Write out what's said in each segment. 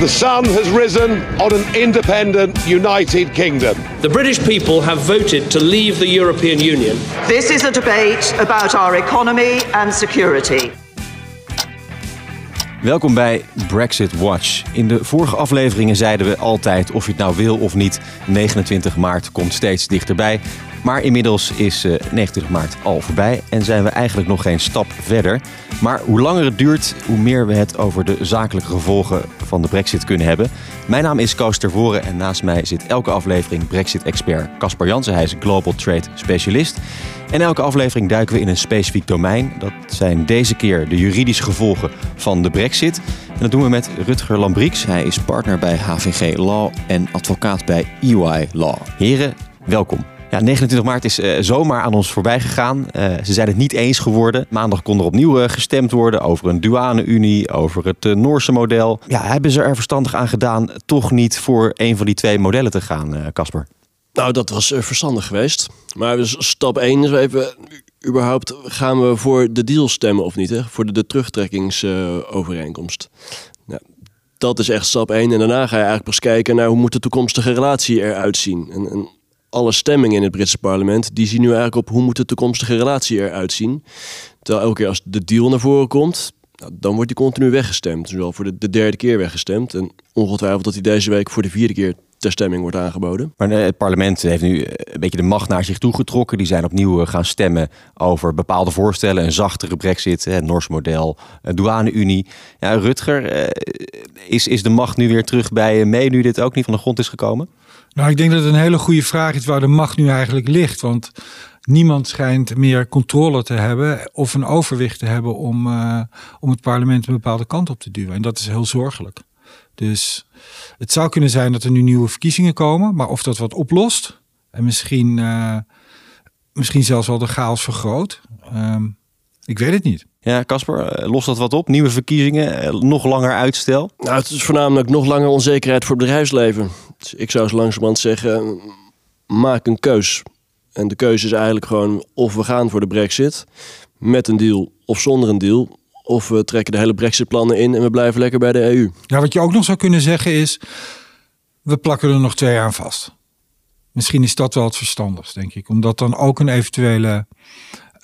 The sun has risen on an independent United Kingdom. The British people have voted to leave the European Union. This is a debate about our economy and security. Welkom bij Brexit Watch. In de vorige afleveringen zeiden we altijd of je het nou wil of niet. 29 maart komt steeds dichterbij. Maar inmiddels is 29 eh, maart al voorbij en zijn we eigenlijk nog geen stap verder. Maar hoe langer het duurt, hoe meer we het over de zakelijke gevolgen van de Brexit kunnen hebben. Mijn naam is Koos Tervoren en naast mij zit elke aflevering Brexit-expert Caspar Jansen. Hij is Global Trade Specialist. En elke aflevering duiken we in een specifiek domein. Dat zijn deze keer de juridische gevolgen van de Brexit. En dat doen we met Rutger Lambrieks. Hij is partner bij HVG Law en advocaat bij EY Law. Heren, welkom. Ja, 29 maart is uh, zomaar aan ons voorbij gegaan. Uh, ze zijn het niet eens geworden. Maandag kon er opnieuw uh, gestemd worden over een douane-unie, over het Noorse model. Ja, hebben ze er verstandig aan gedaan toch niet voor een van die twee modellen te gaan, Casper? Nou, dat was verstandig geweest. Maar dus stap 1 is even, überhaupt gaan we voor de deal stemmen of niet? Hè? Voor de, de terugtrekkingsovereenkomst. Dat is echt stap 1. En daarna ga je eigenlijk pas kijken naar hoe moet de toekomstige relatie eruit zien. En, en alle stemmingen in het Britse parlement, die zien nu eigenlijk op hoe moet de toekomstige relatie eruit zien. Terwijl elke keer als de deal naar voren komt, nou, dan wordt die continu weggestemd. Dus wel voor de, de, derde keer weggestemd. En ongetwijfeld dat hij deze week voor de vierde keer ter stemming wordt aangeboden. Maar eh, het parlement heeft nu eh, een beetje de macht naar zich toe getrokken. Die zijn opnieuw eh, gaan stemmen over bepaalde voorstellen. Een zachtere brexit, het Noors model, douane-unie. Ja, Rutger, is, is de macht nu weer terug bij mee nu dit ook niet van de grond is gekomen? Nou, ik denk dat het een hele goede vraag is waar de macht nu eigenlijk ligt. Want niemand schijnt meer controle te hebben of een overwicht te hebben om, uh, om het parlement een bepaalde kant op te duwen. En dat is heel zorgelijk. Dus het zou kunnen zijn dat er nu nieuwe verkiezingen komen, maar of dat wat oplost en misschien, uh, misschien zelfs wel de chaos vergroot, um, ik weet het niet. Ja, Casper, eh, lost dat wat op? Nieuwe verkiezingen, nog langer uitstel? Nou, het is voornamelijk nog langer onzekerheid voor het bedrijfsleven. Dus ik zou zo langzamerhand zeggen, maak een keus. En de keuze is eigenlijk gewoon of we gaan voor de brexit met een deal of zonder een deal. Of we trekken de hele brexit-plannen in en we blijven lekker bij de EU. Ja, wat je ook nog zou kunnen zeggen is, we plakken er nog twee jaar aan vast. Misschien is dat wel het verstandigst, denk ik. Omdat dan ook een eventuele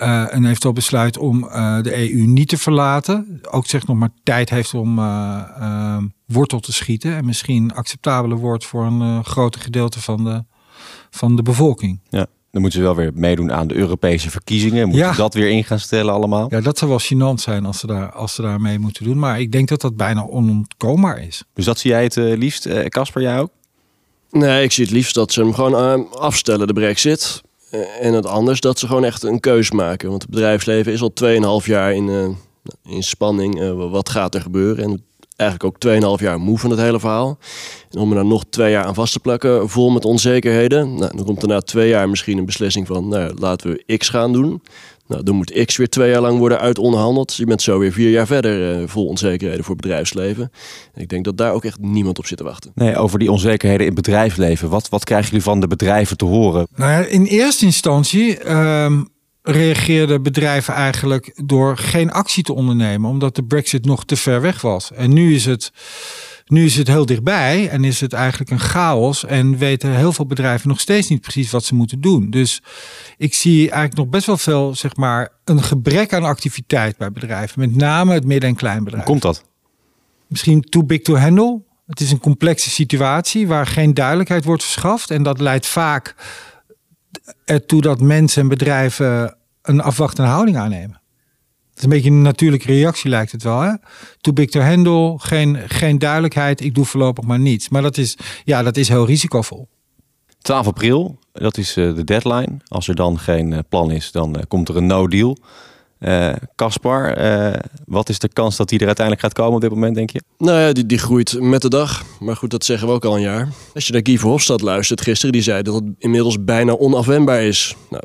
uh, een eventueel besluit om uh, de EU niet te verlaten. Ook zeg nog maar tijd heeft om uh, wortel te schieten. En misschien acceptabeler wordt voor een groot gedeelte van de, van de bevolking. Ja. Dan moeten ze wel weer meedoen aan de Europese verkiezingen. Moeten ja. dat weer in gaan stellen allemaal? Ja, dat zou wel gênant zijn als ze, daar, als ze daar mee moeten doen. Maar ik denk dat dat bijna onontkoombaar is. Dus dat zie jij het liefst, Casper, jij ook? Nee, ik zie het liefst dat ze hem gewoon afstellen, de brexit. Eh, en het anders dat ze gewoon echt een keus maken. Want het bedrijfsleven is al 2,5 jaar in, uh, in spanning. Uh, wat gaat er gebeuren? En eigenlijk ook 2,5 jaar moe van het hele verhaal. En om er dan nog twee jaar aan vast te plakken, vol met onzekerheden. Nou, dan komt er na twee jaar misschien een beslissing van, nou, laten we X gaan doen. Nou, dan moet X weer twee jaar lang worden uitonderhandeld. Je bent zo weer vier jaar verder uh, vol onzekerheden voor het bedrijfsleven. En ik denk dat daar ook echt niemand op zit te wachten. Nee, over die onzekerheden in het bedrijfsleven. Wat, wat krijgen jullie van de bedrijven te horen? Nou ja, in eerste instantie uh, reageerden bedrijven eigenlijk door geen actie te ondernemen. Omdat de brexit nog te ver weg was. En nu is het nu is het heel dichtbij en is het eigenlijk een chaos en weten heel veel bedrijven nog steeds niet precies wat ze moeten doen. Dus ik zie eigenlijk nog best wel veel, zeg maar, een gebrek aan activiteit bij bedrijven. Met name het midden- en kleinbedrijf. Hoe komt dat? Misschien too big to handle. Het is een complexe situatie waar geen duidelijkheid wordt verschaft. En dat leidt vaak ertoe dat mensen en bedrijven een afwachtende houding aannemen is een beetje een natuurlijke reactie lijkt het wel. Hè? Too big to handle, geen, geen duidelijkheid, ik doe voorlopig maar niets. Maar dat is, ja, dat is heel risicovol. 12 april, dat is uh, de deadline. Als er dan geen uh, plan is, dan uh, komt er een no-deal. Caspar, wat is de kans dat die er uiteindelijk gaat komen op dit moment, denk je? Nou ja, die, die groeit met de dag. Maar goed, dat zeggen we ook al een jaar. Als je naar Guy Verhofstadt luistert gisteren, die zei dat het inmiddels bijna onafwendbaar is. Nou,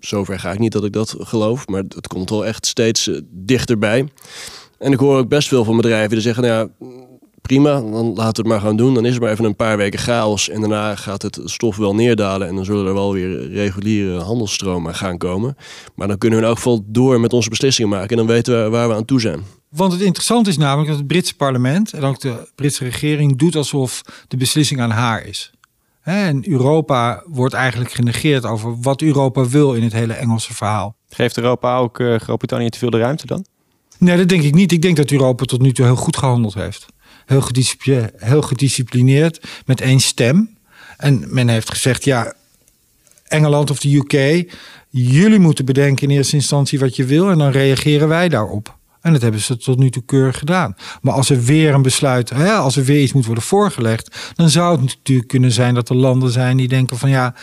zover ga ik niet dat ik dat geloof, maar het komt wel echt steeds uh, dichterbij. En ik hoor ook best veel van bedrijven die zeggen, nou ja, prima, dan laten we het maar gaan doen. Dan is er maar even een paar weken chaos en daarna gaat het stof wel neerdalen en dan zullen er wel weer reguliere handelsstromen gaan komen. Maar dan kunnen we in elk geval door met onze beslissingen maken en dan weten we waar we aan toe zijn. Want het interessante is namelijk dat het Britse parlement en ook de Britse regering doet alsof de beslissing aan haar is. En Europa wordt eigenlijk genegeerd over wat Europa wil in het hele Engelse verhaal. Geeft Europa ook uh, Groot-Brittannië te veel de ruimte dan? Nee, dat denk ik niet. Ik denk dat Europa tot nu toe heel goed gehandeld heeft. Heel, gedisciplineerd, heel gedisciplineerd, met één stem. En men heeft gezegd, ja, Engeland of de UK, jullie moeten bedenken in eerste instantie wat je wil en dan reageren wij daarop. En dat hebben ze tot nu toe keurig gedaan. Maar als er weer een besluit, hè, als er weer iets moet worden voorgelegd, dan zou het natuurlijk kunnen zijn dat er landen zijn die denken van ja,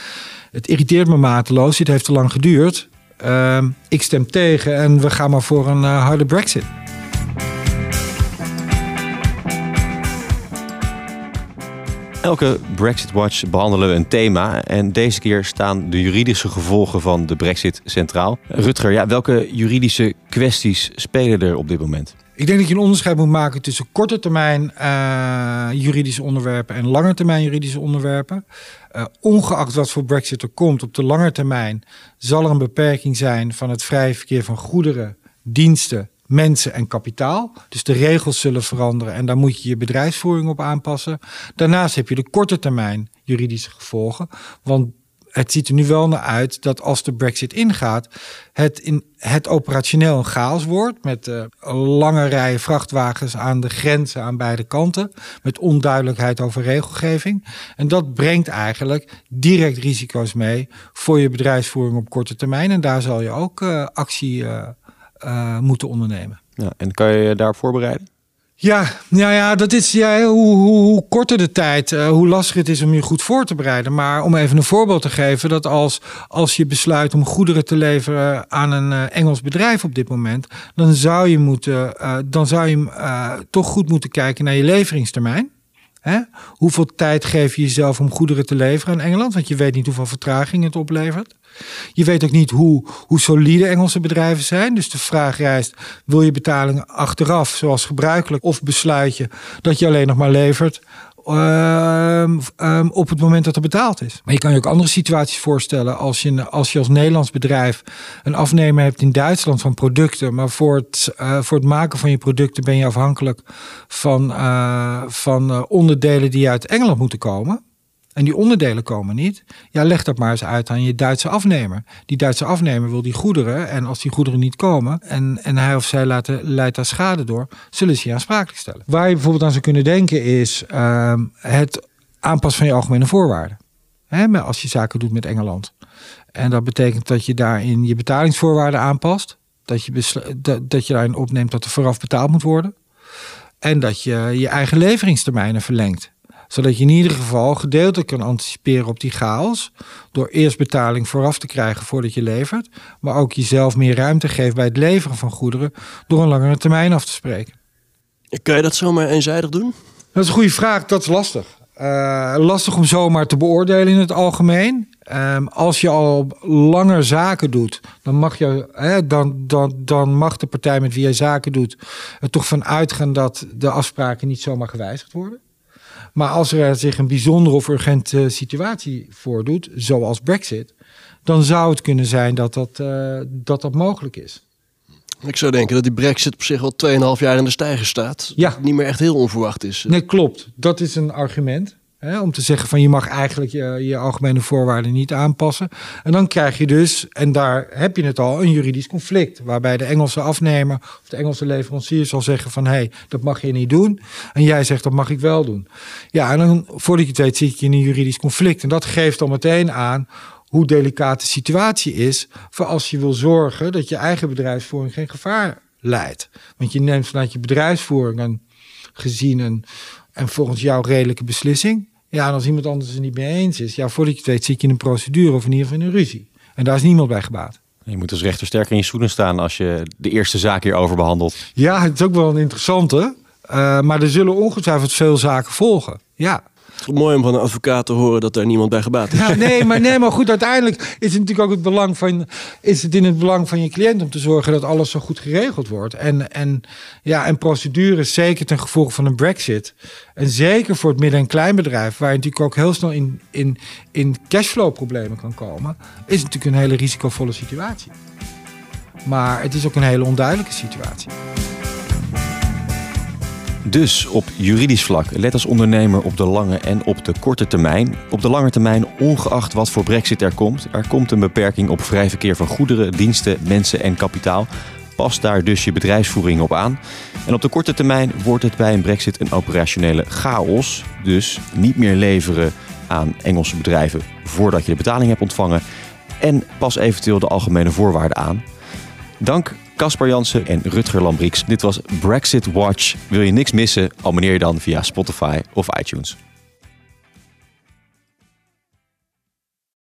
het irriteert me mateloos, dit heeft te lang geduurd. Uh, ik stem tegen en we gaan maar voor een uh, harde brexit. Elke Brexit Watch behandelen we een thema en deze keer staan de juridische gevolgen van de Brexit centraal. Rutger, ja, welke juridische kwesties spelen er op dit moment? Ik denk dat je een onderscheid moet maken tussen korte termijn uh, juridische onderwerpen en lange termijn juridische onderwerpen. Uh, ongeacht wat voor Brexit er komt, op de lange termijn zal er een beperking zijn van het vrije verkeer van goederen, diensten, mensen en kapitaal. Dus de regels zullen veranderen en daar moet je je bedrijfsvoering op aanpassen. Daarnaast heb je de korte termijn juridische gevolgen. Want het ziet er nu wel naar uit dat als de Brexit ingaat, het, in, het operationeel een chaos wordt. Met uh, lange rijen vrachtwagens aan de grenzen aan beide kanten. Met onduidelijkheid over regelgeving. En dat brengt eigenlijk direct risico's mee voor je bedrijfsvoering op korte termijn. En daar zal je ook uh, actie uh, uh, moeten ondernemen. Ja, en kan je je daarop voorbereiden? Ja, ja, ja dat is ja, hoe, hoe, hoe korter de tijd, uh, hoe lastiger het is om je goed voor te bereiden. Maar om even een voorbeeld te geven, dat als, als je besluit om goederen te leveren aan een uh, Engels bedrijf op dit moment, dan zou je, moeten, uh, dan zou je toch goed moeten kijken naar je leveringstermijn. Hoeveel tijd geef je jezelf om goederen te leveren aan Engeland? Want je weet niet hoeveel vertraging het oplevert. Je weet ook niet hoe, hoe solide Engelse bedrijven zijn. Dus de vraag rijst: wil je betalingen achteraf, zoals gebruikelijk, of besluit je dat je alleen nog maar levert uh, um, op het moment dat er betaald is. Maar je kan je ook andere situaties voorstellen als je als, je als Nederlands bedrijf een afnemer hebt in Duitsland van producten, maar voor het, uh, voor het maken van je producten ben je afhankelijk van, uh, van onderdelen die uit Engeland moeten komen en die onderdelen komen niet, ja, leg dat maar eens uit aan je Duitse afnemer. Die Duitse afnemer wil die goederen en als die goederen niet komen en, en hij of zij laten, leidt daar schade door, zullen ze je aansprakelijk stellen. Waar je bijvoorbeeld aan zou kunnen denken is uh, het aanpassen van je algemene voorwaarden. Hè, als je zaken doet met Engeland. En dat betekent dat je daarin je betalingsvoorwaarden aanpast. Dat je, dat, dat je daarin opneemt dat er vooraf betaald moet worden. En dat je je eigen leveringstermijnen verlengt zodat je in ieder geval gedeeltelijk kan anticiperen op die chaos. Door eerst betaling vooraf te krijgen voordat je levert. Maar ook jezelf meer ruimte geeft bij het leveren van goederen. Door een langere termijn af te spreken. Kan je dat zomaar eenzijdig doen? Dat is een goede vraag. Dat is lastig. Uh, lastig om zomaar te beoordelen in het algemeen. Um, als je al langer zaken doet, dan mag, je, hè, dan, dan, dan mag de partij met wie je zaken doet er toch van uitgaan dat de afspraken niet zomaar gewijzigd worden. Maar als er zich een bijzondere of urgente situatie voordoet, zoals Brexit, dan zou het kunnen zijn dat dat, uh, dat, dat mogelijk is. Ik zou denken dat die Brexit op zich al 2,5 jaar in de stijger staat. Ja. Niet meer echt heel onverwacht is. Nee, klopt. Dat is een argument. Om te zeggen van je mag eigenlijk je, je algemene voorwaarden niet aanpassen. En dan krijg je dus, en daar heb je het al, een juridisch conflict. Waarbij de Engelse afnemer of de Engelse leverancier zal zeggen van hé, hey, dat mag je niet doen. En jij zegt dat mag ik wel doen. Ja, en dan voordat je het weet zit je een juridisch conflict. En dat geeft dan meteen aan hoe delicaat de situatie is voor als je wil zorgen dat je eigen bedrijfsvoering geen gevaar leidt. Want je neemt vanuit je bedrijfsvoering een, gezien een en volgens jou redelijke beslissing. Ja, en als iemand anders het niet mee eens is, ja, voordat je het weet zit je in een procedure of in ieder geval in een ruzie. En daar is niemand bij gebaat. Je moet als rechter sterk in je schoenen staan als je de eerste zaak hierover behandelt. Ja, het is ook wel een interessante. Uh, maar er zullen ongetwijfeld veel zaken volgen. Ja. Mooi om van een advocaat te horen dat er niemand bij gebaat is. Nee, maar, nee, maar goed, uiteindelijk is het natuurlijk ook het belang van, is het in het belang van je cliënt om te zorgen dat alles zo goed geregeld wordt. En, en, ja, en procedures, zeker ten gevolge van een brexit. En zeker voor het midden- en kleinbedrijf, waar je natuurlijk ook heel snel in, in, in cashflow problemen kan komen, is het natuurlijk een hele risicovolle situatie. Maar het is ook een hele onduidelijke situatie. Dus op juridisch vlak, let als ondernemer op de lange en op de korte termijn. Op de lange termijn, ongeacht wat voor brexit er komt, er komt een beperking op vrij verkeer van goederen, diensten, mensen en kapitaal. Pas daar dus je bedrijfsvoering op aan. En op de korte termijn wordt het bij een brexit een operationele chaos. Dus niet meer leveren aan Engelse bedrijven voordat je de betaling hebt ontvangen. En pas eventueel de algemene voorwaarden aan. Dank Caspar Jansen en Rutger Lambrieks. Dit was Brexit Watch. Wil je niks missen? Abonneer je dan via Spotify of iTunes.